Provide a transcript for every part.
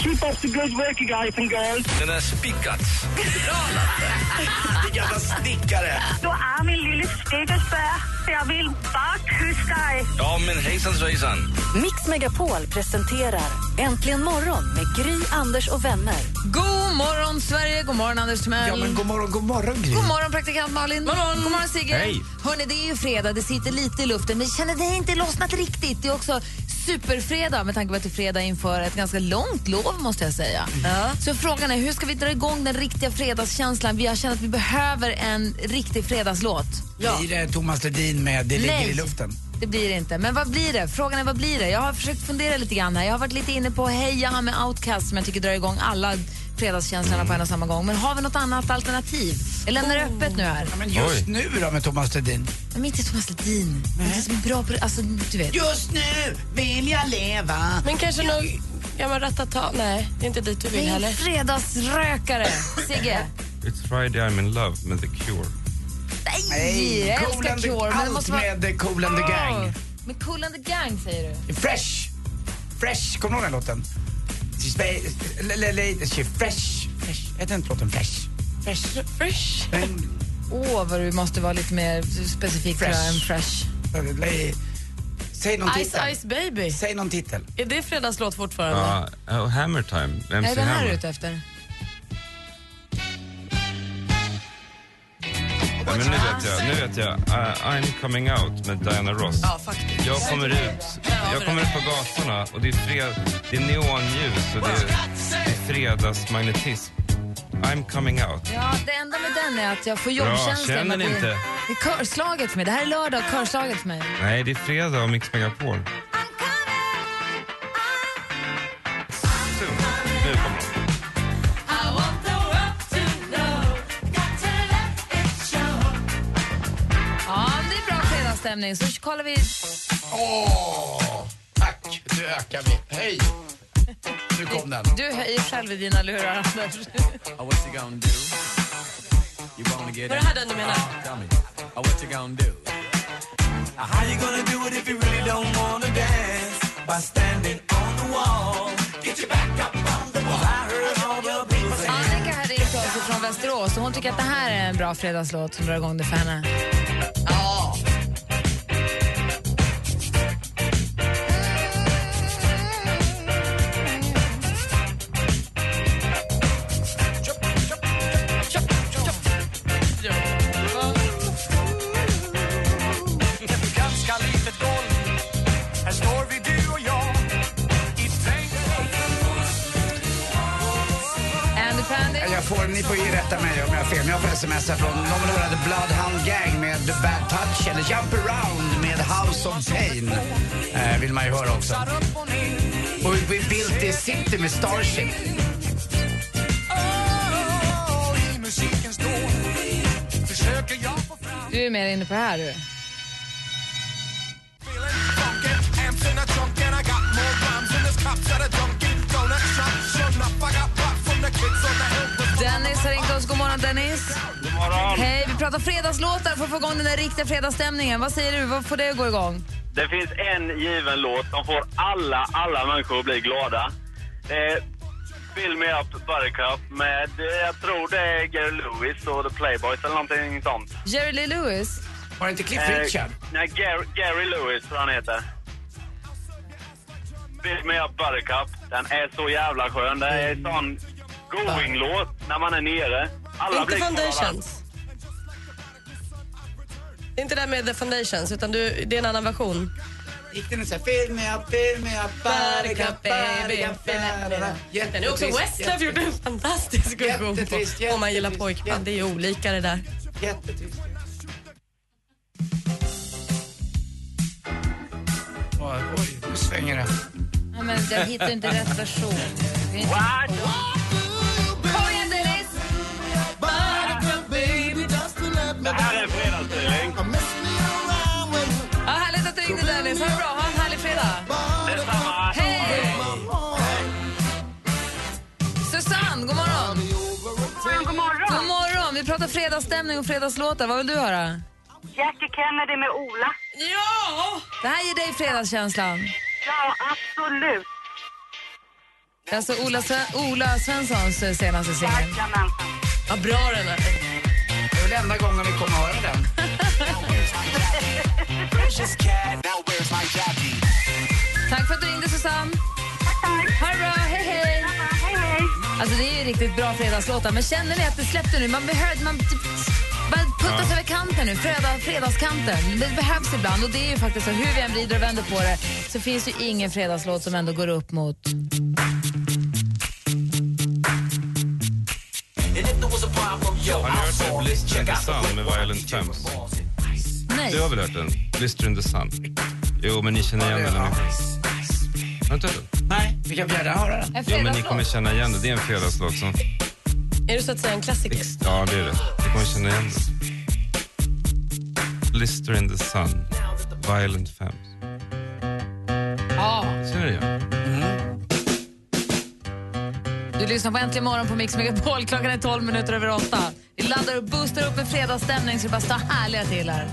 Keep up the good work, guys and girls. Den är spikat. Vilken jävla snickare. Du är min lille stickelsbär. Jag vill bara kyssa dig. Ja, men hejsan svejsan. Mix Megapol presenterar Äntligen morgon med Gry, Anders och vänner. God morgon, Sverige! God morgon, Anders Timell. Ja, men god morgon, god morgon, Gry. God morgon, praktikant Malin. God morgon, god morgon Sigge. Hej. Hörrni, det är ju fredag, det sitter lite i luften, men känner det inte lossnat riktigt. Det är också superfredag med tanke på att det är fredag inför ett ganska långt lov, måste jag säga. Så frågan är, hur ska vi dra igång den riktiga fredagskänslan? Vi har känt att vi behöver en riktig fredagslåt. Blir det Thomas Ledin med Det ligger Nej. i luften? Det blir det inte. Men vad blir det? Frågan är vad blir det? Jag har försökt fundera lite grann här. Jag har varit lite inne på Heja med Outcast som jag tycker drar igång alla fredagskänslorna på en och samma gång. Men har vi något annat alternativ? Jag lämnar det öppet nu här. Ja, men just nu då med Thomas Ledin? Men inte Thomas Ledin. Inte som är bra på det. Alltså, du vet. Just nu vill jag leva. Men kanske någon gammal Ratata? Nej, det är inte dit du vill Det heller. fredagsrökare. Sigge. It's Friday I'm in love med The Cure. Nej, jag Cool älskar and the, Cure. Men det allt måste vara... med Cool and the Gang. Med Cool and the Gang säger du. Fresh. Fresh, kommer du ihåg den låten? Fresh. Fresh. Heter inte låten Fresh? Fresh. Fresh. Åh, vad du måste vara lite mer specifik tror jag, än fresh. Säg någon Ice titel. Ice Baby. Säg någon titel. Är det fredagslåt fortfarande? Ja, och Hammer Time. Är MC det den här är Hammer. ute efter? Ja, men nu vet jag. Nu vet jag. Uh, I'm coming out med Diana Ross. Ja, faktiskt. Jag kommer ut, jag kommer ut på gatorna och det är, fred, det är neonljus och det är, det är fredagsmagnetism. I'm coming out. Ja, det enda med den är att jag får Bra, jobbkänsla. känner med ni inte? Det är körslaget för mig. Det här är lördag, körslaget för mig. Nej, det är fredag och Mix Megapol. Fredagsstämning. Så kollar vi... Åh, tack. Nu ökar vi. Hej. Nu kom den. Du höjer själv i dina lurar, Anders. Var det här den du menar? Annika har ringt oss från Västerås och hon tycker att det här är en bra fredagslåt som drar igång det för henne. Ja. Jag får, ni får ju rätta mig om jag har fel, men jag får sms här från de hade Bloodhound Gang med The Bad Touch eller Jump Around med House of Pain. Eh, vill man ju höra också. Och Built This City med Starship. i Du är mer inne på det här du. Dennis har ringt oss. God morgon Dennis. God morgon. Hej, vi pratar fredagslåtar för att få igång den där riktiga fredagsstämningen. Vad säger du? Vad får det att gå igång? Det finns en given låt som får alla, alla människor att bli glada. Är Fill Me Up Buttercup med, eh, jag tror det är Gary Lewis och The Playboys eller någonting sånt. Jerry Lee Lewis? Var det inte Cliff Eh, Richard? nej, Gary, Gary Lewis tror han heter. Fill Me Up Buttercup, den är så jävla skön. Det är sån going-låt när man är nere. Alla Inte. Foundations. Inte det med The Foundations, utan du, det är en annan version. Gick den så här, fill me up, fill me up, buttercup, buttercup. Den är också Westlife gjorde en fantastisk version på. Om man gillar pojkband. Det är ju olika det där. Jättetrist. Oj, nu svänger det. Ja, men jag hittar inte rätt version. What? Det här är en fredagsfeeling. Ja, härligt att du ringde Dennis. Ha det bra. Ha en härlig fredag. Detsamma. Hej! Susanne, god morgon. God morgon. God morgon. Vi pratar fredagsstämning och fredagslåtar. Vad vill du höra? Jackie Kennedy med Ola. Ja! Det här ger dig fredagskänslan. Ja, absolut. Det är alltså Ola, Sve- Ola Svenssons eh, senaste singel. Jajamensan. Vad bra den är. Är väl enda gången vi kommer att höra den. Tack för att du ringde, Susanne. Ha det bra. Hej, hej. Hej, hej. Alltså, det är ju riktigt bra fredagslåtar, men känner ni att det släppte nu? Man behöver... Man, typ, man puttas över kanten nu, fredag, fredagskanten. Det behövs ibland och det är ju faktiskt så, hur vi än vrider och vänder på det så finns ju ingen fredagslåt som ändå går upp mot... hört? Blister in the Sun med Violent Femmes? Nej. Du har väl hört den? Blister in the Sun? Jo, men ni känner igen den. Har du inte hört den? Nej, vi kan gärna höra den. En Jo, men ni fredagslåt. kommer känna igen den. Det är en fredagslåt som... Är det så att säga en klassiker? Ja, det är det. Ni kommer känna igen den. Blister in the Sun, Violent Femmes. Ja. Känner du igen? Du lyssnar på Äntligen morgon på Mix Megapol. Klockan är 12 minuter över 8. Vi laddar och boostar upp med fredagsstämning så det bara står härliga till här.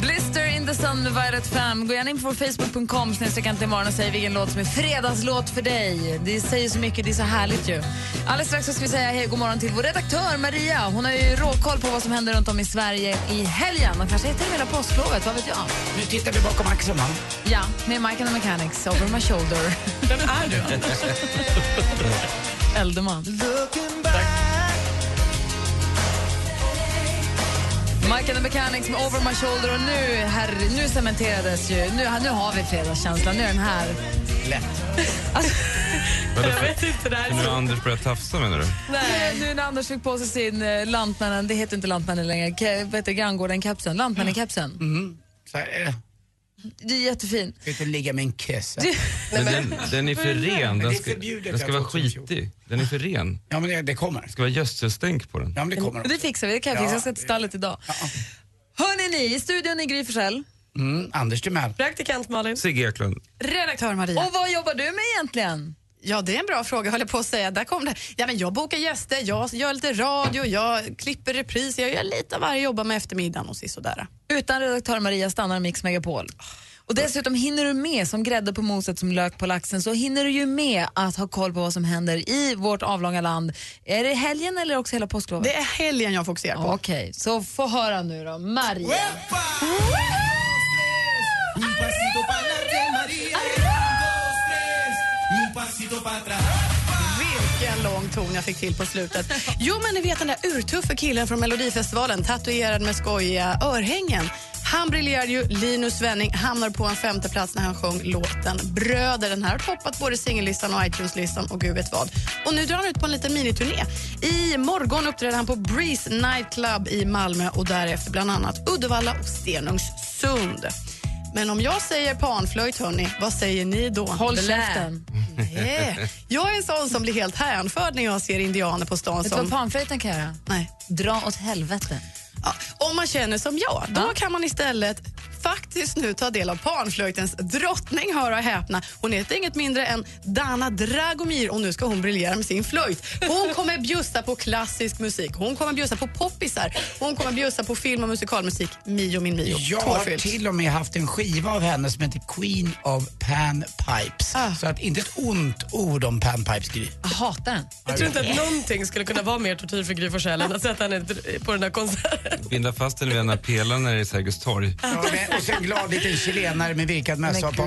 Blister in the sun med Violet Fam. Gå gärna in på vår Facebook.com imorgon och säg vilken låt som är fredagslåt för dig. Det säger så mycket, det är så härligt ju. Alldeles strax så ska vi säga hej god morgon till vår redaktör Maria. Hon har ju råkoll på vad som händer runt om i Sverige i helgen och kanske heter det hela påsklovet, vad vet jag? Nu tittar vi bakom axeln, va? Ja, med Mike and the Mechanics, Over My Shoulder. Vem är du, Anders? Mike and the Mechanics med Over My Shoulder och nu, herre, nu cementerades ju, nu, nu har vi fredagskänslan, nu är den här. Lätt. Jag vet inte, det här Nu är har så... Anders börjat tafsa menar du? Nej. Nu när Anders fick på sig sin eh, Lantmännen, det heter inte Lantmännen längre, Ke, vad heter Granngården-kepsen, Lantmännen-kepsen. Så här är det. Det är jättefin. Ska inte ligga med en kissa. Men den, den är för ren. det är Den ska, den ska vara ha 2014. skitig. Den är för ren. Ja, men det, det kommer. Det ska vara gödselstänk på den. Ja, men det kommer Det fixar vi, det kan jag Ja, fixa, jag ska till stallet idag. Hörni ni, i studion i Gry Forssell. Mm, Anders Timell. Praktikant Malin. Sigge Eklund. Redaktör Maria. Och vad jobbar du med egentligen? Ja, det är en bra fråga, höll jag på att säga. Där kom det. Ja, men jag bokar gäster, jag gör lite radio, jag klipper repriser, jag gör lite av varje, jobbar med eftermiddagen och sådär. Utan redaktör Maria stannar Mix Megapol. Och dessutom hinner du med, som grädde på moset, som lök på laxen, så hinner du ju med att ha koll på vad som händer i vårt avlånga land. Är det helgen eller också hela påsklovet? Det är helgen jag fokuserar på. Okej, så få höra nu då. Maria. Vilken lång ton jag fick till på slutet. Jo, men ni vet den där urtuffe killen från Melodifestivalen, tatuerad med skojiga örhängen. Han briljerade ju. Linus Svenning hamnar på en femte plats när han sjöng låten Bröder. Den här har toppat både singellistan och iTunes-listan och gud vet vad. Och nu drar han ut på en liten miniturné. I morgon uppträder han på Breeze Nightclub i Malmö och därefter bland annat Uddevalla och Stenungsund. Men om jag säger panflöjt, hörni, vad säger ni då? Håll käften. Nej. Jag är en sån som blir helt hänförd när jag ser indianer på stan. Vet du vad Som, panflöjten kan göra? nej. Dra åt helvete. Ja, om man känner som jag, då Ja. kan man istället faktiskt nu ta del av panflöjtens drottning, hör och häpna. Hon heter inget mindre än Dana Dragomir och nu ska hon briljera med sin flöjt. Hon kommer bjussa på klassisk musik, hon kommer bjussa på poppisar, hon kommer bjussa på film och musikalmusik. Mio min Mio. Jag har Tårfyllt. till och med haft en skiva av henne som heter Queen of Panpipes. Ah. Så att inte ett ont ord om panpipes, Gry. Jag hatar den. Jag tror inte att någonting skulle kunna vara mer tortyr för Gry Forssell än att sätta henne på den där konserten. Binda fast henne vid den här pelaren nere i Sergels torg. Ja, och sen glad liten chilenare med virkad mössa och så.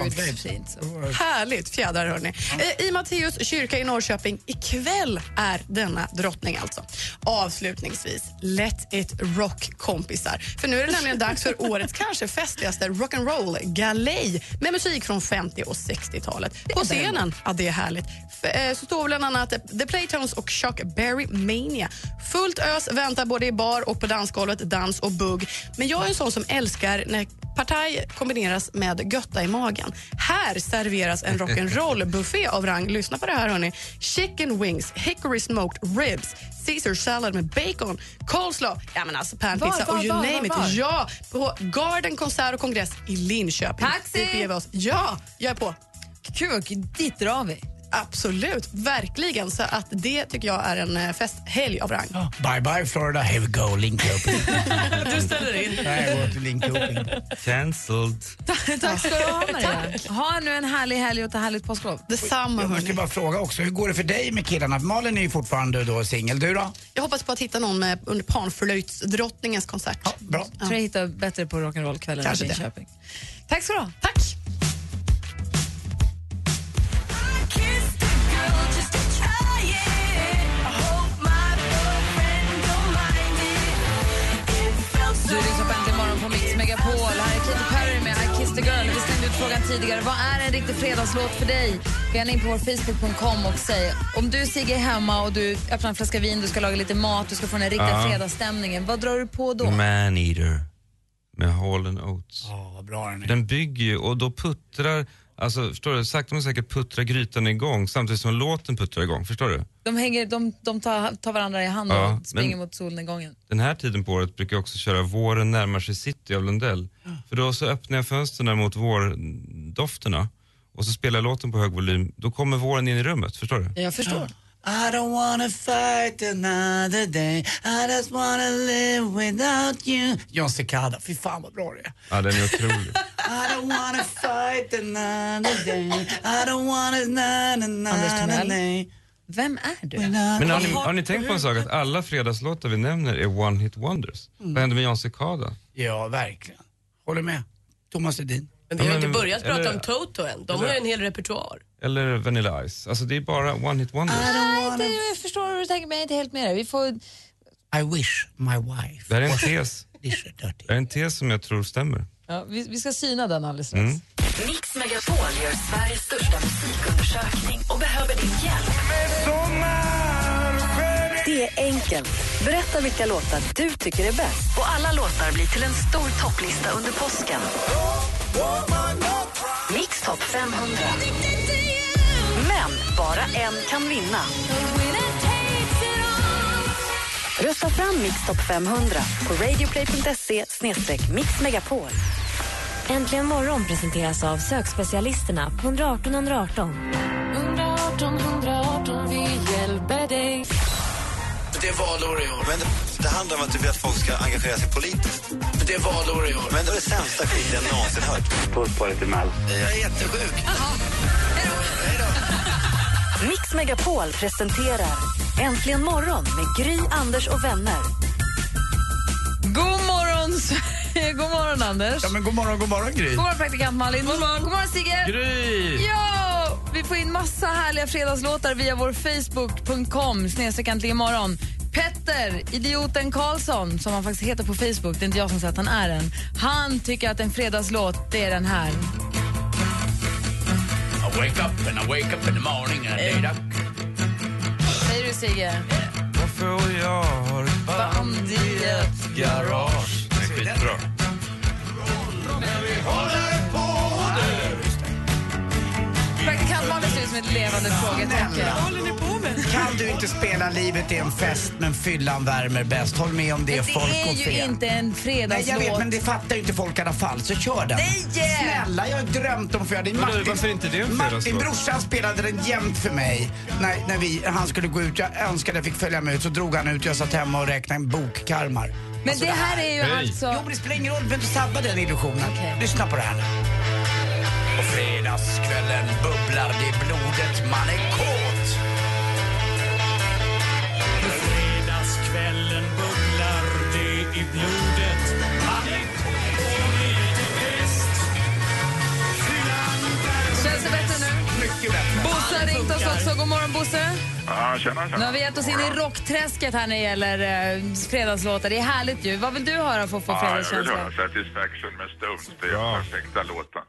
Härligt fjädrar hörni. Eh, I Matteus kyrka i Norrköping ikväll är denna drottning alltså. Avslutningsvis, let it rock kompisar. För nu är det nämligen dags för årets kanske festligaste rock'n'roll galej med musik från 50 och 60-talet. På scenen, ja det är härligt, eh, så står bland annat The Playtones och Chuck Berry Mania. Fullt ös väntar både i bar och på dansgolvet, dans och bugg. Men jag är en sån som älskar när Partaj kombineras med götta i magen. Här serveras en rock'n'roll-buffé av rang. Lyssna på det här hörni. Chicken wings, hickory smoked ribs, Caesar salad med bacon, coleslaw, ja men alltså panpizza Var, var, och you var, name it. Ja, på Garden konsert och kongress i Linköping. Taxi! Beger vi oss. Ja, jag är på. Kul, dit drar vi. Absolut, verkligen. Så att det tycker jag är en eh, festhelg av rang. Bye bye Florida, here we go Linköping. Du ställer in. Nej, jag går till Linköping. Cancelled. Tack ska du ha Maria. Ha nu en härlig helg och ett härligt påsklov. Detsamma Jag måste hörni. bara fråga också, hur går det för dig med killarna? Malin är ju fortfarande då singel. Du då? Jag hoppas på att hitta någon med under panflöjtsdrottningens konsert. Ja, bra. Jag tror jag hittar bättre på rock'n'roll-kvällen i. Linköping. Tack ska du ha. Tack! Tidigare. Vad är en riktig fredagslåt för dig? Gå gärna in på vår Facebook.com och säg om du Sigge är hemma och du öppnar en flaska vin, du ska laga lite mat, du ska få den här riktiga Ja. fredagsstämningen. Vad drar du på då? Man Eater med Hall Oates. Ja, vad bra den är. Den bygger ju och då puttrar, alltså förstår du, sakta men säkert puttrar grytan igång samtidigt som låten puttrar igång. Förstår du? De, hänger, de, de tar, tar varandra i hand Ja, och springer mot solnedgången. Den här tiden på året brukar jag också köra Våren närmar sig city av Lundell. För då så öppnar jag fönstren mot vårdofterna och så spelar jag låten på hög volym. Då kommer våren in i rummet, förstår du? Jag förstår. I don't wanna fight another day I just wanna live without you John Cicada, fy fan vad bra det är. Ja, den är otrolig. I don't wanna fight another day I don't wanna na na na na na Vem är du? Men har ni, har ni tänkt på en sak? Att alla fredagslåtar vi nämner är one hit wonders. Vad hände med John Cicada? Ja, verkligen. Håller med. Thomas Edin. Men vi har Ja, inte börjat prata om Toto än. De har ju en hel repertoar. Eller Vanilla Ice? Alltså det är bara one hit wonders. Nej, det, jag förstår hur du tänker, men jag är inte helt med dig. Vi får... I wish my wife Det här är en tes. Det är en tes som jag tror stämmer. Ja, vi, vi ska syna den alldeles strax. Mm. Mix Megapol gör Sveriges största musikundersökning och behöver din hjälp. Det är enkelt. Berätta vilka låtar du tycker är bäst. Och alla låtar blir till en stor topplista under påsken. Mix topp 500. Men bara en kan vinna. Rösta fram Mix topp 500 på radioplay.se mixmegapol. Äntligen morgon presenteras av sökspecialisterna på 118 118. 118 118, vi hjälper dig. Det är valår i år. Men det handlar om att du vill att folk ska engagera sig politiskt. Det är valår i år. Men det är det sämsta skit jag någonsin hört. Puss på dig till Mel. Jag är jättesjuk. Mix Megapol presenterar Äntligen morgon med Gry, Anders och vänner. God morgon. God morgon, Anders. Ja, men god morgon, god morgon Gry. God morgon, praktikant Malin. God morgon, god morgon Sigge. Gry! Ja! Vi får in massa härliga fredagslåtar via vår Facebook.com snedstreck äntligen morgon. Petter, idioten Karlsson, som han faktiskt heter på Facebook, det är inte jag som säger att han är en. Han tycker att en fredagslåt, det är den här. I wake up and I wake up in the morning and I date Säger du Sigge? Varför jag har ett band i ett garage. Det är skitbra. Praktikant Malin ser ut som ett levande frågetecken. Kan du inte spela Livet är en fest men fyllan värmer bäst? Håll med om det, Men folk det är och ju inte en Nej, fredagslåt. jag vet, men det fattar ju inte folk i alla fall, så kör den. Nej! Snälla, jag har drömt om att få göra det. Martin, varför inte det en Martin, brorsan spelade den jämt för mig. När, när vi, han skulle gå ut, jag önskade jag fick följa med ut, så drog han ut, jag satt hemma och räknade en bokkarmar. Men Alltså, det här är ju Hej. alltså... Jo, men det spelar ingen roll, du behöver inte sabba den illusionen. Okej. Lyssna på det här nu. På fredagskvällen bubblar det i blodet, man är kåt. I blodet, man är och lite bäst. Känns det bättre nu? Mycket bättre. Bosse har ringt oss också. God morgon, Bosse. Ja, tjena, Nu har vi gett oss in i rockträsket här när det gäller eh, fredagslåtar. Det är härligt ju. Vad vill du höra för att få fredagskänsla? Satisfaction med Stones. Det är den perfekta låten.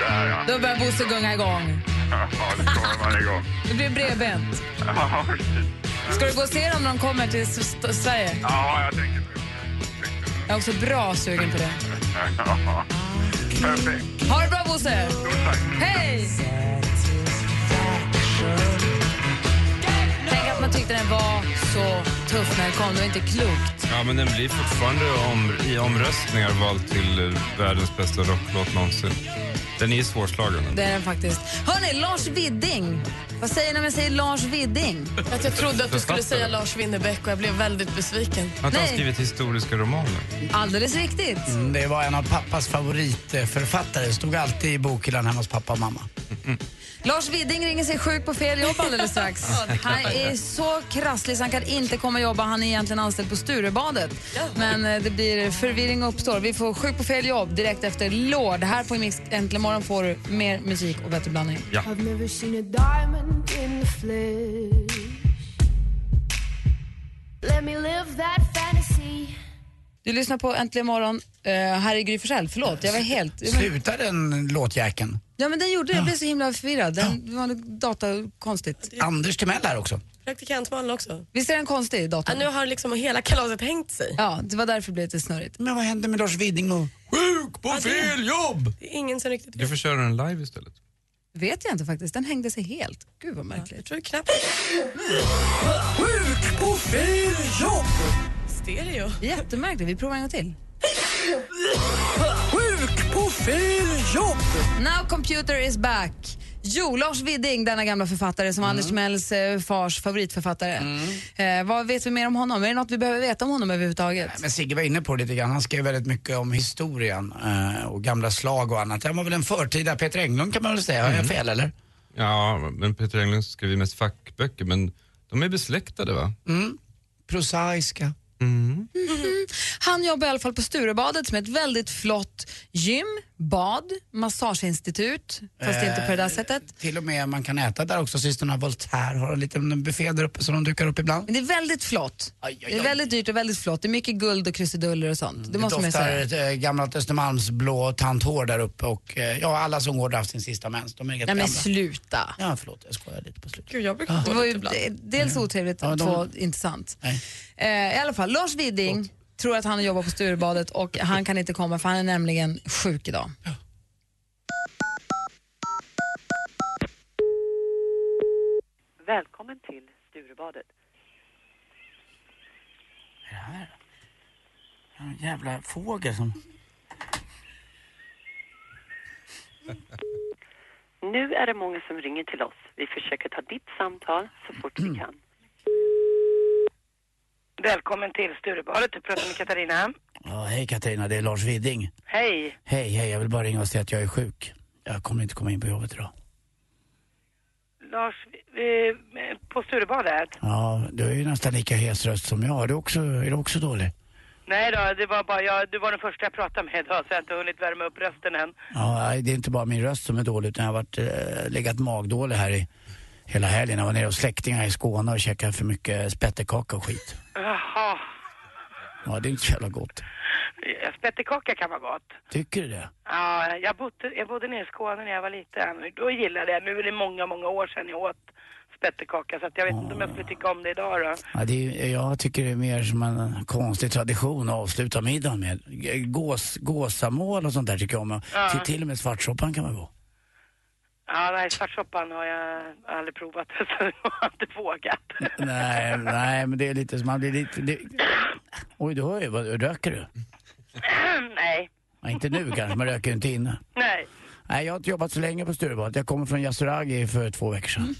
Där ja. Då börjar Bosse gunga igång. Ja, det kommer man igång. Det blir bredbent. Ja, precis. Ska du gå och se dem när de kommer till S- S- Sverige? Ja, jag tänker nu. Jag är också bra sugen på det. Perfekt. Ha det bra, Bosse! Hej! Tänk att man tyckte den var så tuff när den kom. Det var inte klokt. Ja, men den blir fortfarande om, i omröstningar vald till eh, världens bästa rocklåt någonsin. Den är svårslagen. Det är den faktiskt. Hörni, Lars Widding. Vad säger ni när jag säger Lars Widding? Att jag trodde att du skulle säga Lars Winnerbäck och jag blev väldigt besviken. Att han har Nej. skrivit historiska romaner. Alldeles riktigt. Mm, Det var en av pappas favoritförfattare. Stod alltid i bokhyllan hemma hos pappa och mamma. Lars Widding ringer sig sjuk på fel jobb alldeles strax. Han är så krasslig så han kan inte komma och jobba. Han är egentligen anställd på Sturebadet. Men eh, det blir förvirring uppstår. Vi får sjuk på fel jobb direkt efter Lord. Här på Mix Äntligen morgon får du mer musik och bättre blandning. Ja. I've never seen a diamond in the flesh. Let me live that fantasy. Du lyssnar på Äntligen morgon. Uh, här är Gry Forssell. Förlåt, jag var helt... Slutar den låtjäkeln? Ja, men den gjorde det. Jag blev så himla förvirrad. Den det var data konstigt. Anders Timell här också. Praktikantmalen också. Visst är den konstig, datorn? Ja, nu har liksom hela kalaset hängt sig. Ja, det var därför det blev lite snurrigt. Men vad hände med Lars Widding och sjuk på fel jobb? Det är ingen som riktigt Du får köra den live istället. Vet jag inte faktiskt. Den hängde sig helt. Gud vad märkligt. Jag tror knappt... Sjuk på fel jobb. Stereo. Jättemärkligt. Vi provar en gång till. Sjuk på fel jobb. Now computer is back. Jo, Lars Widding, denna gamla författare som Anders Timells eh, fars favoritförfattare. Eh, vad vet vi mer om honom? Är det något vi behöver veta om honom överhuvudtaget? Men Sigge var inne på det lite grann. Han skrev väldigt mycket om historien eh, och gamla slag och annat. Han var väl en förtida Peter Englund kan man väl säga. Har jag fel eller? Ja, men Peter Englund skriver mest fackböcker, men de är besläktade va? Mm. Prosaiska. Mm. Han jobbar i alla fall på Sturebadet som är ett väldigt flott gym, bad, massageinstitut, fast inte på det där Eh, sättet. Till och med man kan äta där också. Systrarna Voltaire har en liten buffé där uppe som de dukar upp ibland. Men det är väldigt flott. Det är väldigt dyrt och väldigt flott. Det är mycket guld och krusiduller och sånt. Det, Det måste man säga. ett äh, gammalt Östermalmsblå tanthår där uppe och eh, ja, alla som går där har haft sin sista mens. De är Nej men gamla. sluta. Ja, förlåt, jag skojar lite på slutet. Gud, jag brukar Det var ju dels otrevligt Ja, och de- två intressant. Nej. Eh, I alla fall, Lars Widding tror att han jobbar på Sturebadet och han kan inte komma för han är nämligen sjuk idag. Välkommen till Sturebadet. Är det här? En jävla fågel som... Nu är det många som ringer till oss. Vi försöker ta ditt samtal så fort vi kan. Välkommen till Sturebadet. Du pratar med Katarina. Ja, hej Katarina, det är Lars Widding. Hej. Hej, hej, jag vill bara ringa och säga att jag är sjuk. Jag kommer inte komma in på jobbet idag. Lars, eh, på Sturebadet? Ja, du är ju nästan lika hes röst som jag. Är du också, är du också dålig? Nej då, det var bara jag, du var den första jag pratade med idag så jag har inte hunnit värma upp rösten än. Ja, det är inte bara min röst som är dålig utan jag har varit, eh, legat magdålig här i hela helgen. Jag var nere hos släktingar i Skåne och käkade för mycket spettekaka och skit. Ja, det är inte så jävla gott. Ja, spettekaka kan vara gott. Tycker du det? Ja, jag bodde, jag bodde nere i Skåne när jag var liten. Då gillade jag, nu är det många, många år sedan jag åt spettekaka så jag vet inte om jag skulle tycka om det idag då. Ja, det är, jag tycker det är mer som en konstig tradition att avsluta middagen med. Gås, gåsamål och sånt där tycker jag om. Ja. Till, till och med svartsoppan kan vara god. Ja, nej, svartsoppan har jag aldrig provat så jag har inte vågat. nej, nej, men det är lite som man blir lite... Det... Oj, du hör ju. Vad, röker du? nej, Ja, inte nu kanske, man röker inte inne. nej. Nej, jag har inte jobbat så länge på Sturebadet. Jag kommer från Yasuragi för två veckor sedan.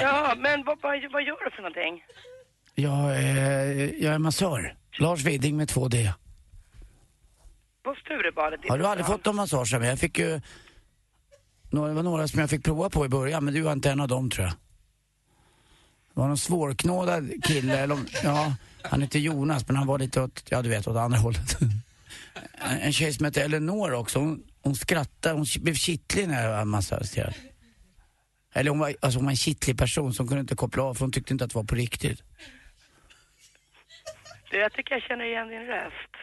Ja, men vad, vad, vad gör du för någonting? Jag, är, jag är massör. Lars Widding med två D. På Sturebadet? Har du aldrig fått någon massage? Jag fick ju... Några, det var några som jag fick prova på i början, men du var inte en av dem tror jag. Det var någon svårknådad kille, eller ja, han heter Jonas, men han var lite åt, ja du vet, åt andra hållet. En, en tjej som hette Eleanor också, hon, hon skrattade, hon blev kittlig när jag massagerade. Eller hon var, alltså hon var en kittlig person som kunde inte koppla av för hon tyckte inte att det var på riktigt. Du, jag tycker jag känner igen din röst.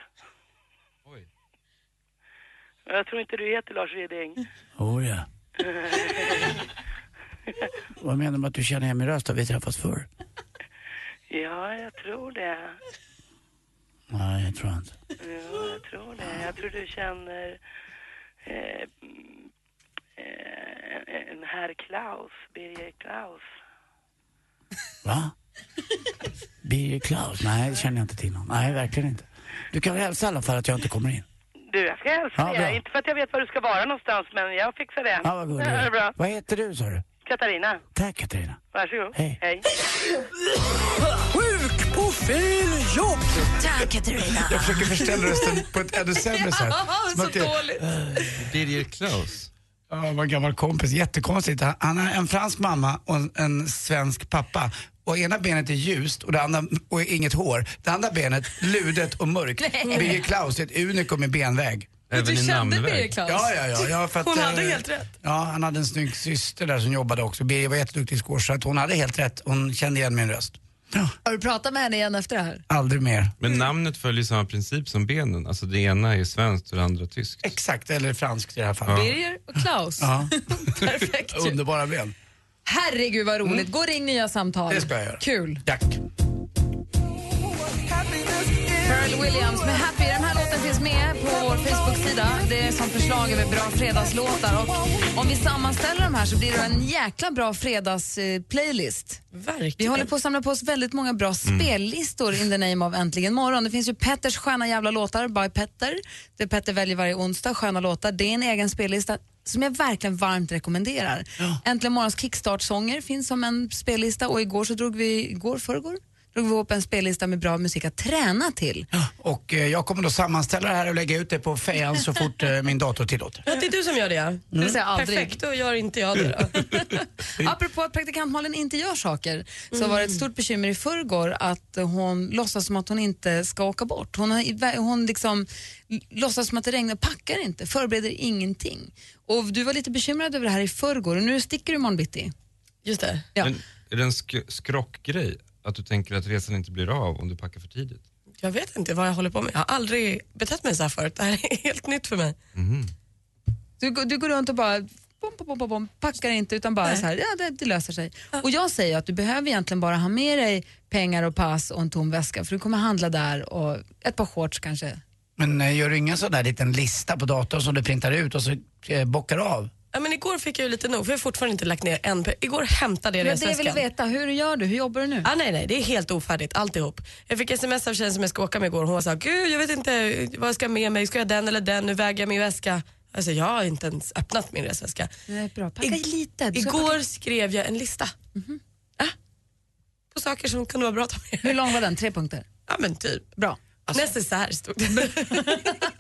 Jag tror inte du heter Lars Widing. Oh, ja. Vad menar du med att du känner igen min röst? Har vi träffats förr? ja, jag tror det. Nej, jag tror inte. Ja, jag tror det. Jag tror du känner eh, eh, en herr Klaus, Birger Klaus. Va? Birger Klaus? Nej, det känner jag inte till någon. Nej, verkligen inte. Du kan väl hälsa i alla fall att jag inte kommer in? Du, jag ska hälsa Ja, dig. Inte för att jag vet var du ska vara någonstans, men jag fixar det. Ja, vad gullig Ja, det är bra. Vad heter du, sa du? Katarina. Tack, Katarina. Varsågod. Hej. Hej. Sjuk på fel jobb! Tack Katarina. Jag försöker förställa rösten på ett ännu sämre sätt. Som att det- Birger Klaus. Ja, var en gammal kompis. Jättekonstigt. Han- Han har en fransk mamma och en, en svensk pappa. Och ena benet är ljust och, det andra, och inget hår. Det andra benet ludet och mörkt. Birger Klaus är ett unikum i benväg. Även du i kände. Birger Klaus? Ja, ja, ja. ja för att, Hon hade eh, helt rätt. Ja, han hade en snygg syster där som jobbade också. Birger var jätteduktig i squash så att hon hade helt rätt. Hon kände igen min röst. Har du pratat med henne igen efter det här? Aldrig mer. Men namnet följer samma princip som benen. Alltså det ena är svenskt och det andra tyskt. Exakt, eller franskt i det här fallet. Birger och Klaus. Ja. Perfekt. Underbara ben. Herregud vad roligt. Gå och ring nya samtal. Det ska jag göra. Kul. Tack. Pharrell Williams med Happy. Den här låten finns med på vår Facebook-sida. Det är som förslag över bra fredagslåtar. Och om vi sammanställer de här så blir det en jäkla bra fredagsplaylist. Verkligen. Vi håller på att samla på oss väldigt många bra spellistor in the name of Äntligen morgon. Det finns ju Petters sköna jävla låtar by Petter. Det Petter väljer varje onsdag, sköna låtar. Det är en egen spellista som jag verkligen varmt rekommenderar. Äntligen morgons kickstart-sånger finns som en spellista och igår så drog vi, igår, förrgår, drog vi ihop en spellista med bra musik att träna till. Och eh, jag kommer då sammanställa det här och lägga ut det på fejan så fort eh, min dator tillåter. Ja, det är du som gör det ja. Det vill säga aldrig. Perfekt, då gör inte jag det då. Apropå att praktikant Malin inte gör saker så var det ett stort bekymmer i förrgår att hon låtsas som att hon inte ska åka bort. Hon, har, hon liksom låtsas som att det regnar, packar inte, förbereder ingenting. Och du var lite bekymrad över det här i förrgår och nu sticker du imorgon bitti. Just det. Ja. Men är det en sk- skrockgrej? Att du tänker att resan inte blir av om du packar för tidigt? Jag vet inte vad jag håller på med. Jag har aldrig betett mig så här förut. Det här är helt nytt för mig. Du, går- du går runt och bara bom, bom, bom, bom, packar inte utan bara så här, ja det, det löser sig. Och jag säger att du behöver egentligen bara ha med dig pengar och pass och en tom väska för du kommer handla där och ett par shorts kanske. Men eh, gör du ingen sån där liten lista på datorn som du printar ut och så eh, bockar av? Ja, men igår fick jag ju lite nog för jag har fortfarande inte lagt ner en Igår hämtade jag Det var det jag resväskan. ville veta, hur gör du? Hur jobbar du nu? Ah, nej, nej, det är helt ofärdigt alltihop. Jag fick sms av tjejen som jag ska åka med igår. Hon sa, gud jag vet inte vad jag ska med mig. Ska jag den eller den? Nu väger jag min väska. Alltså, jag har inte ens öppnat min resväska. Nej, bra. Packa I- lite. Igår packa- skrev jag en lista. Ah, på saker som kunde vara bra att ta med. Hur lång var den? Tre punkter? Ja men typ. Bra. Nästan så här stod det.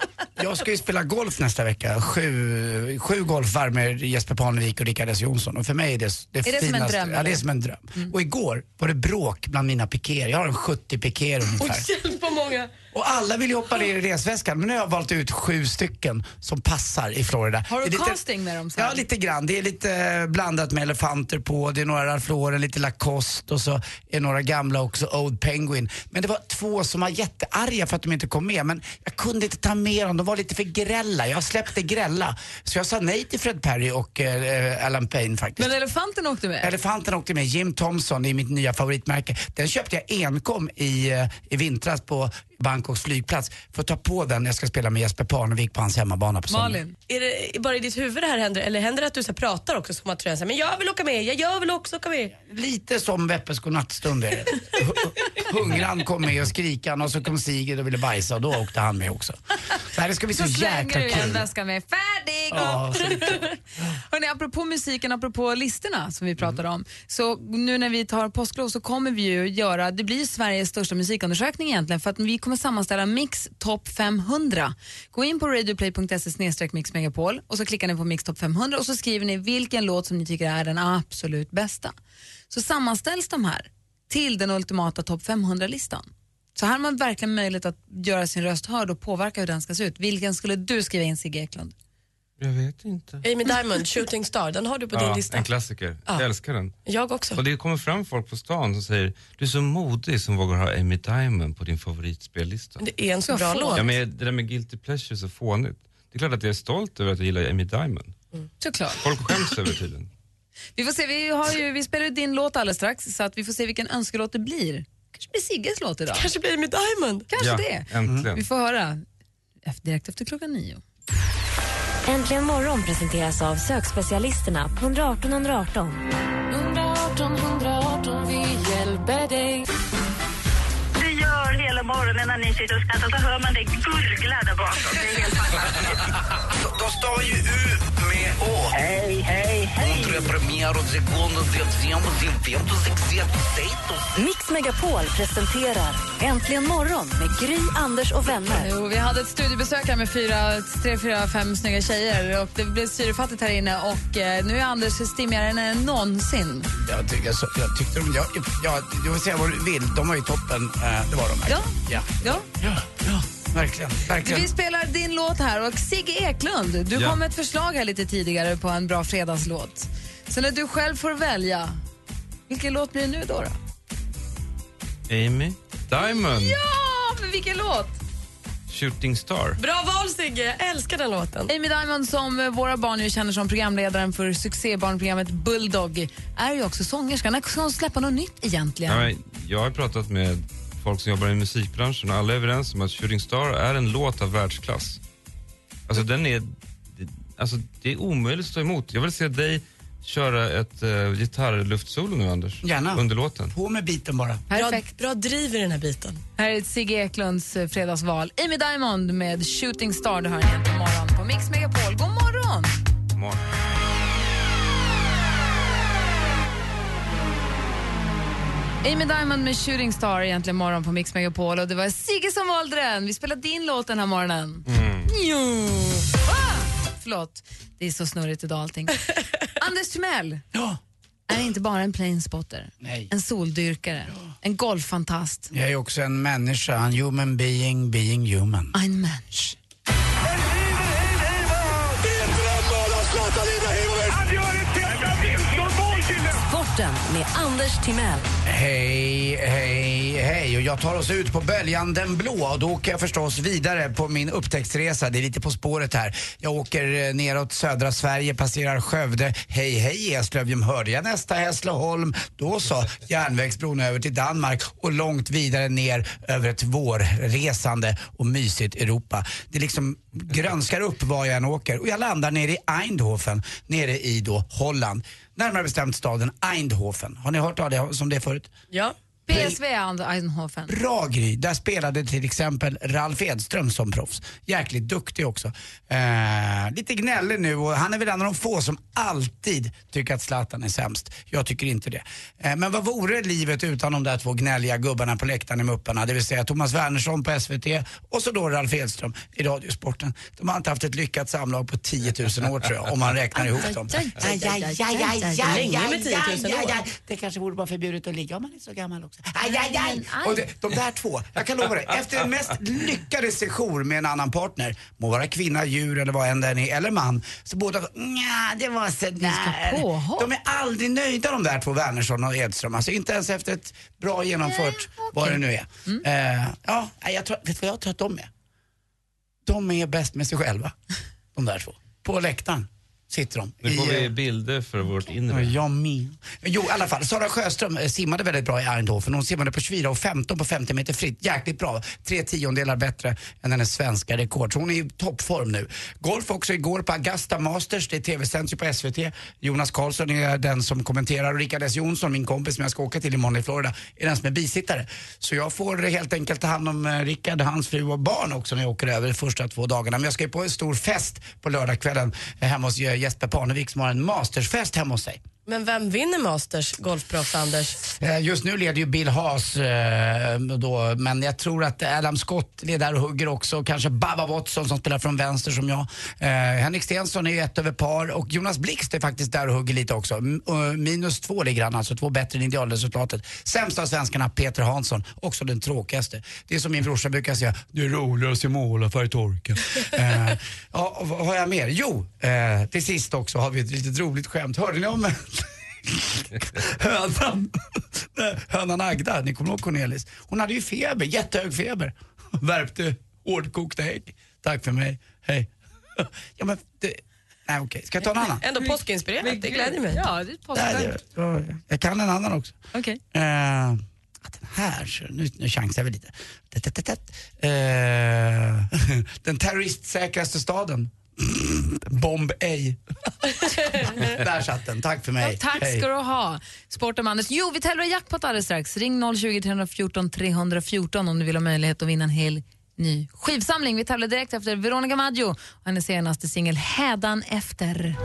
Jag ska ju spela golf nästa vecka. Sju, sju golfvarv med Jesper Parnevik och Rickard S Jonsson. Och för mig är det det Är det som en finaste. dröm, Ja, det är som en dröm. Och igår var det bråk bland mina pikéer. Jag har en 70 pikéer ungefär. Hjälp vad många. Och alla vill ju hoppa ner i resväskan men nu har jag valt ut sju stycken som passar i Florida. Har du lite- casting med dem sen? Ja, lite grann. Det är lite eh, blandat med elefanter på, det är några Ralph Lauren, lite Lacoste och så är några gamla också, Old Penguin. Men det var två som var jättearga för att de inte kom med, men jag kunde inte ta med dem, de var lite för grälla. Jag släppte grälla. Så jag sa nej till Fred Perry och eh, Alan Payne faktiskt. Men elefanten åkte med? Elefanten åkte med, Jim Thompson, det är mitt nya favoritmärke. Den köpte jag enkom i, eh, i vintras på Bangkoks flygplats för att ta på den när jag ska spela med Jesper Parnevik på hans hemmabana på söndag. Malin? Är det bara i ditt huvud det här händer eller händer det att du så pratar också som att du säger men jag vill åka med, jag, jag vill också åka med. Lite som Veppes godnattstund är det. Hu- Hungran kom med och skrikan och så kom Sigrid och ville bajsa och då åkte han med också. Så här, det ska bli så, Så slänger jäkla du en kul. väska med färdig! Ja, så Hörrni, apropå musiken, apropå listorna som vi pratade om. Så nu när vi tar påsklov så kommer vi ju göra, det blir ju Sveriges största musikundersökning egentligen för att vi kommer kommer sammanställa Mix Top 500. Gå in på radioplay.se mixmegapol och så klickar ni på Mix Top 500 och så skriver ni vilken låt som ni tycker är den absolut bästa. Så sammanställs de här till den ultimata topp 500-listan. Så här har man verkligen möjlighet att göra sin röst hörd och påverka hur den ska se ut. Vilken skulle du skriva in Sigge Eklund? Jag vet inte. Amy Diamond, Shooting Star, den har du på din Ja, lista. en klassiker. Ja. Jag älskar den. Jag också. Och det kommer fram folk på stan som säger du är så modig som vågar ha Amy Diamond på din favoritspellista. Det är en så bra låt. Ja, men det där med guilty pleasure är så fånigt. Det är klart att jag är stolt över att jag gillar Amy Diamond. Såklart. Folk skäms över tydligen. Vi får se, vi, har ju, vi spelar ju din låt alldeles strax så att vi får se vilken önskelåt det blir. kanske blir Sigges låt idag. Kanske blir Amy Diamond. Kanske Ja, det. äntligen. Vi får höra. efter, direkt efter klockan nio. Äntligen morgon presenteras av sökspecialisterna på 118 118. 118 118, vi hjälper dig. Det gör hela morgonen när ni sitter och skrattar så hör man det gurgla där bakom. Det är helt fantastiskt. De stavar ju U med Å. Hej, hej, hej. Mix Megapol presenterar Äntligen morgon med Gry, Anders och vänner. Jo, vi hade ett studiebesök här med fyra, tre, fyra, fem snygga tjejer och det blev syrefattigt här inne och eh, nu är Anders stimmigare än någonsin. Jag, tycker, så, jag tyckte de... Jag, jag, jag vill säga vad du vill, de var ju toppen. Eh, det var de verkligen. Ja. Ja. Ja. ja. Verkligen. verkligen. Vi spelar din låt här och Sigge Eklund, du Ja. kom med ett förslag här lite tidigare på en bra fredagslåt. Så när du själv får välja, vilken låt blir det nu då? då? Amy Diamond, Ja, men vilken låt? Shooting Star. Bra val Sigge, jag älskar den låten. Amy Diamond som våra barn ju känner som programledaren för succébarnprogrammet Bulldog är ju också sångerska. När ska hon släppa något nytt egentligen? Ja, men jag har pratat med folk som jobbar i musikbranschen och alla är överens om att Shooting Star är en låt av världsklass. Alltså den är, det- alltså, det är omöjligt att stå emot. Jag vill se dig köra ett uh, gitarrluftsolo nu Anders. Gärna. Under låten. På med biten bara. Perfekt. Bra, bra driv i den här biten. Här är Sigge Eklunds eh, fredagsval. Amy Diamond med Shooting Star. Det hör ni egentligen morgon på Mix Megapol. God morgon! Morgon. Amy Diamond med Shooting Star egentligen morgon på Mix Megapol och det var Sigge som valde den. Vi spelar din låt den här morgonen. Jo. Ah! Förlåt, det är så snurrigt idag allting. Anders Timell Ja. är inte bara en planespotter, Nej. en soldyrkare, en golffantast. Jag är också en människa, en human being, being human. Ein Mensch. Sporten med Anders Timell. Hej, hej, hej. Och jag tar oss ut på böljan Den blå och då åker jag förstås vidare på min upptäcktsresa. Det är lite På spåret här. Jag åker eh, neråt södra Sverige, passerar Skövde. Hej, hej Eslöv, hörde jag nästa Hässleholm? Då så, järnvägsbron över till Danmark och långt vidare ner över ett vårresande och mysigt Europa. Det liksom grönskar upp var jag än åker och jag landar nere i Eindhoven, nere i då Holland. Närmare bestämt staden Eindhoven. Har ni hört av det, som det förut? Ja. PSV Eindhoven. Bra Gry. Där spelade till exempel Ralf Edström som proffs. Jäkligt duktig också. Eh, lite gnällig nu och han är väl en av de få som alltid tycker att Zlatan är sämst. Jag tycker inte det. Eh, men vad vore livet utan de där två gnälliga gubbarna på läktaren i Mupparna? Det vill säga Thomas Wernersson på SVT och så då Ralf Edström i Radiosporten. De har inte haft ett lyckat samlag på 10 000 år tror jag, om man räknar ihop dem. Länge med 10 000 år. Det kanske borde vara förbjudet att ligga om man är så gammal också. Aj, aj, aj. Och det, de där två, jag kan lova dig, efter den mest lyckade sejour med en annan partner, må vara kvinna, djur eller vad än den är, eller man, så båda, nja, det var sådär. De är aldrig nöjda de där två, Wernersson och Edström. Alltså inte ens efter ett bra genomfört, vad det nu är. Eh, ja, nej, jag tror, vet du vad jag tror att de är? De är bäst med sig själva, de där två. På läktaren sitter de. Nu får vi eh, bilder för vårt Ja, inre. jag med. Jo, i alla fall. Sara Sjöström eh, simmade väldigt bra i Eindhoven. Hon simmade på 24 och 15 på 50 meter fritt. Jäkligt bra. Tre tiondelar bättre än hennes svenska rekord. Så hon är i toppform nu. Golf också igår på Augusta Masters. Det tv-sänds ju på SVT. Jonas Karlsson är den som kommenterar och Rickard S Jonsson, min kompis som jag ska åka till imorgon i Florida, är den som är bisittare. Så jag får helt enkelt ta hand om eh, Rickard, hans fru och barn också när jag åker över de första två dagarna. Men jag ska ju på en stor fest på lördagskvällen hemma hos Jesper Parnevik som har en mastersfest hemma hos sig. Men vem vinner Masters, golfproffs Anders? Eh, Just nu leder ju Bill Haas eh, då, men jag tror att Adam Scott är där och hugger också. Kanske Baba Watson som spelar från vänster som jag. Eh, Henrik Stenson är ju ett över par och Jonas Blixt är faktiskt där och hugger lite också. Minus två ligger han alltså, två bättre än idealresultatet. Sämst av svenskarna Peter Hansson, också den tråkigaste. Det är som min brorsa brukar säga, det är roligast att måla färgtorka. eh, ja, vad har jag mer? Jo, till sist också har vi ett litet roligt skämt. Hörde ni om hönan, hönan Agda, ni kommer ihåg Cornelis? Hon hade ju feber, jättehög feber. Värpte hårdkokta ägg. Tack för mig, hej. Ja men, det, nej okej, ska jag ta en annan? Ändå påskinspirerat, det gläder mig. Ja, det är Nej, det, ja, jag kan en annan också. Okej. Eh, att den här, så nu, nu chansar vi lite. Eh, den terroristsäkraste staden. Bomb ej. Där satt den, tack för mig. Tack Hej. ska du ha. Sporten med Anders. Jo, vi tävlar jackpot alldeles strax. Ring 020 314 314 om du vill ha möjlighet att vinna en hel ny skivsamling. Vi tävlar direkt efter Veronica Maggio och hennes senaste singel Hädan efter.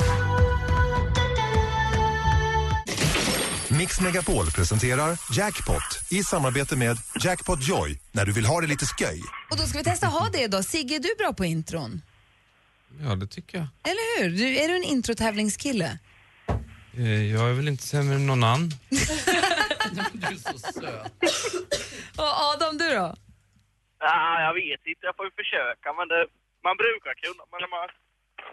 Mix Megapol presenterar Jackpot i samarbete med Jackpot Joy när du vill ha det lite sköj. Och då ska vi testa ha det då. Sigge, är du bra på intron? Ja, det tycker jag. Eller hur? Du, är du en introtävlingskille? Eh, Jag är väl inte sämre än någon annan. Du är så söt. Och Adam, du då? Ja, jag vet inte, jag får ju försöka men det, man brukar kunna men man,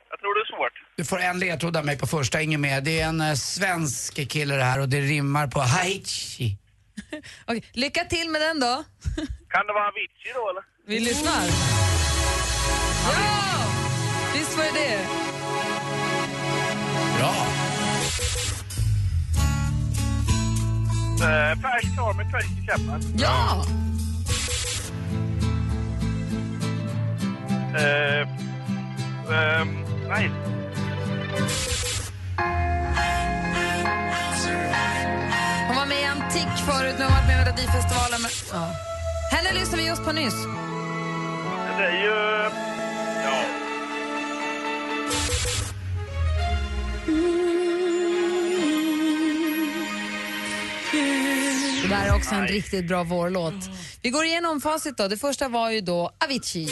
jag tror det är svårt. Du får en ledtråd av mig på första, ingen mer. Det är en eh, svensk kille det här och det rimmar på Haiti. Okej, lycka till med den då. Kan det vara Avicii då eller? Vi lyssnar. Ja! Visst var det det? Bra. Eh, Färsk klar med Tracy Chapman. Ja! Eh, ehm, nej. Hon var med i Antik förut, nu har hon varit med i Melodifestivalen. Men... Ja. Henne lyssnade vi just på nyss. Det är ju... Det där är också en riktigt bra vårlåt. Vi går igenom facit då. Det första var ju då Avicii.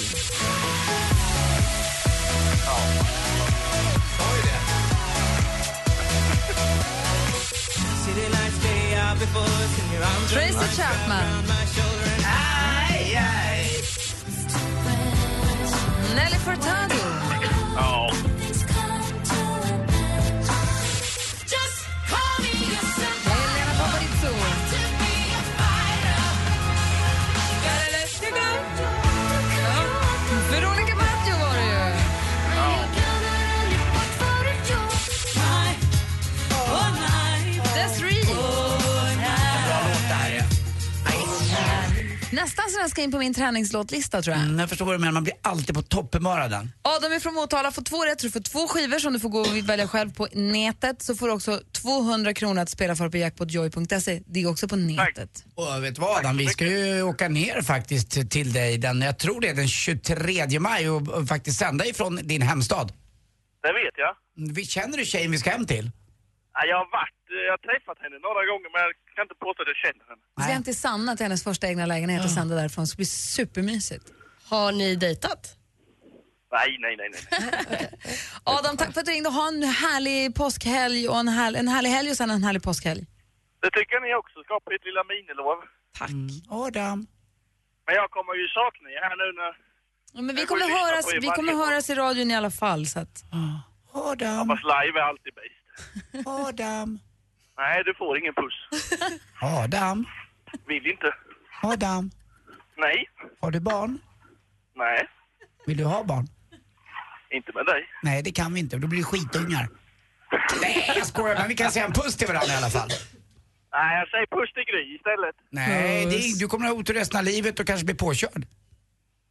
Tracy Chapman. Nelly Furtado. Ja. In på min träningslåtlista tror jag. Mm, jag förstår vad du menar, man blir alltid på topphumör av den. Adam är från Motala, får två rätt. Du får två skivor som du får gå och välja själv på nätet. Så får du också 200 kronor att spela för på jackpotjoy.se. Det är också på nätet. Och vet du vad Adam, vi ska ju åka ner faktiskt till dig den, jag tror det är den 23 maj och, och faktiskt sända ifrån din hemstad. Det vet jag. Vi känner du tjejen vi ska hem till? Ja, Jag har varit, eh, jag har träffat henne några gånger men jag kan inte påstå att jag känner henne. Ska hem till Sanna, till hennes första egna lägenhet och sända därifrån. Så det blir supermysigt. Har ni dejtat? Nej, nej, nej, nej. Adam, tack för att du ringde. Ha en härlig påskhelg och en, härlig, en härlig helg och sen en härlig påskhelg. Det tycker jag ni också ska på ert lilla minilov. Tack. Adam. Men jag kommer ju sakna er här nu när... Ja, men vi kommer, höras, vi kommer höras i radion i alla fall. Så att... Adam. Fast live är alltid bäst. Adam. Nej, du får ingen puss. Adam. Vill inte. Adam. Nej, Har du barn? nej, Vill du ha barn? inte med dig. Nej, det kan vi inte. Då blir det skitungar. Nej, jag skojar. Men vi kan säga en puss till varandra i alla fall. Nej, jag säger puss till Gry istället. Nej, det är, du kommer ha otur resten av livet och kanske bli påkörd.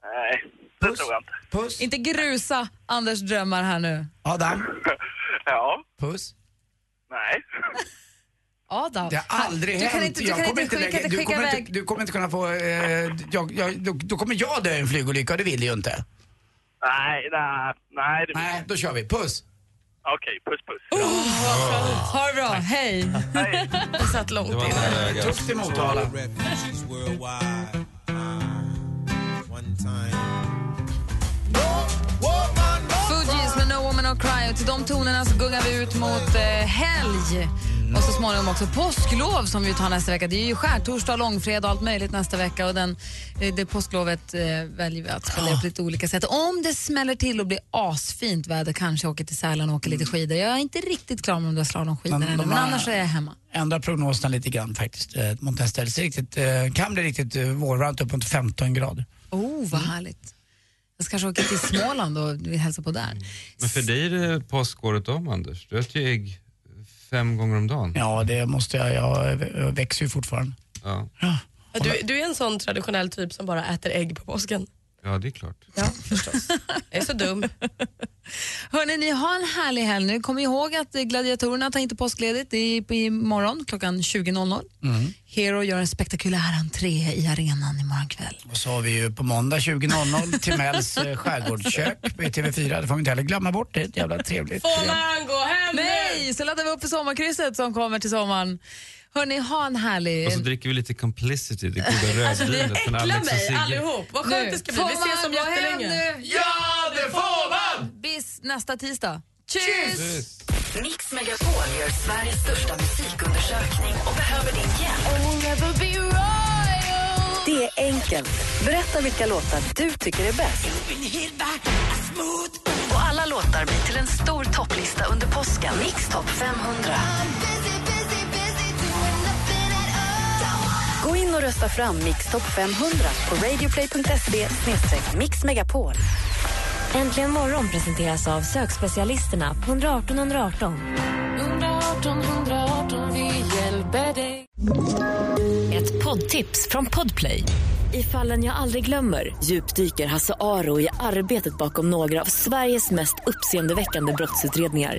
Nej, det tror jag inte. Puss. Inte grusa Anders drömmar här nu. Adam. Ja, Puss. Nej. Adam. Det har aldrig du kan hänt. inte, du Jag kan kommer inte skicka, lägga- du, kommer inte, du kommer inte kunna få... Eh, jag, jag, då, då kommer jag dö i en flygolycka och det vill du ju inte. Nej, nej, nej. Det Nej, då kör vi. Puss. Okej, puss puss. Ha det bra, hej. Det satt långt inne. Tufft i Motala. Fugees med No Woman No Cry och till de tonerna så gungar vi ut mot eh, helg. Och så småningom också påsklov som vi tar nästa vecka. Det är ju skärtorsdag, långfredag och allt möjligt nästa vecka. Och den, eh, det påsklovet eh, väljer vi att spela på lite olika sätt. Om det smäller till och blir asfint väder kanske jag åker till Sälen och åker lite skidor. Jag är inte riktigt klar med de där slalomskidorna ännu, men annars är jag hemma. Ändra prognoserna lite grann faktiskt eh, mot nästa Riktigt, eh, kan bli riktigt vårvarmt upp mot 15 grader. Oh, vad härligt. Jag ska kanske åka till Småland och hälsa på där. Men för dig är det påskåret om, Anders. Du äter ju ägg fem gånger om dagen. Ja, det måste jag. Jag växer ju fortfarande. Ja. Du, du är en sån traditionell typ som bara äter ägg på påsken. Ja, det är klart. Ja, förstås. Jag är så dum. Hörni, ni har en härlig helg nu. Kom ihåg att eh, gladiatorerna tar inte påskledigt. Det är imorgon klockan 20.00. Mm. Hero gör en spektakulär entré i arenan imorgon kväll. Och så har vi ju på måndag 20.00 Timells eh, skärgårdskök på TV4. Det får vi inte heller glömma bort. Det är ett jävla trevligt Får man gå hem? Nej, så laddar vi upp för sommarkrysset som kommer till sommaren. Hörni, ha en härlig... Och så dricker vi lite complicity, det goda Alltså det rödvinet från Alex och mig Sigge. allihop. Vad skönt Nu, det ska bli. Vi ses om jättelänge. nu? Ja, det får man! Bis nästa tisdag. Tjus! Mix Megapol gör Sveriges största musikundersökning och behöver din hjälp. Det är enkelt. Berätta vilka låtar du tycker är bäst. Och alla låtar blir till en stor topplista under påsken. Mix Top 500. Gå in och rösta fram Mix Top 500 på radioplay.se mixmegapol. Äntligen morgon presenteras av sökspecialisterna på 118 118. 118 118, vi hjälper dig. Ett poddtips från Podplay. I fallen jag aldrig glömmer djupdyker Hasse Aro i arbetet bakom några av Sveriges mest uppseendeväckande brottsutredningar.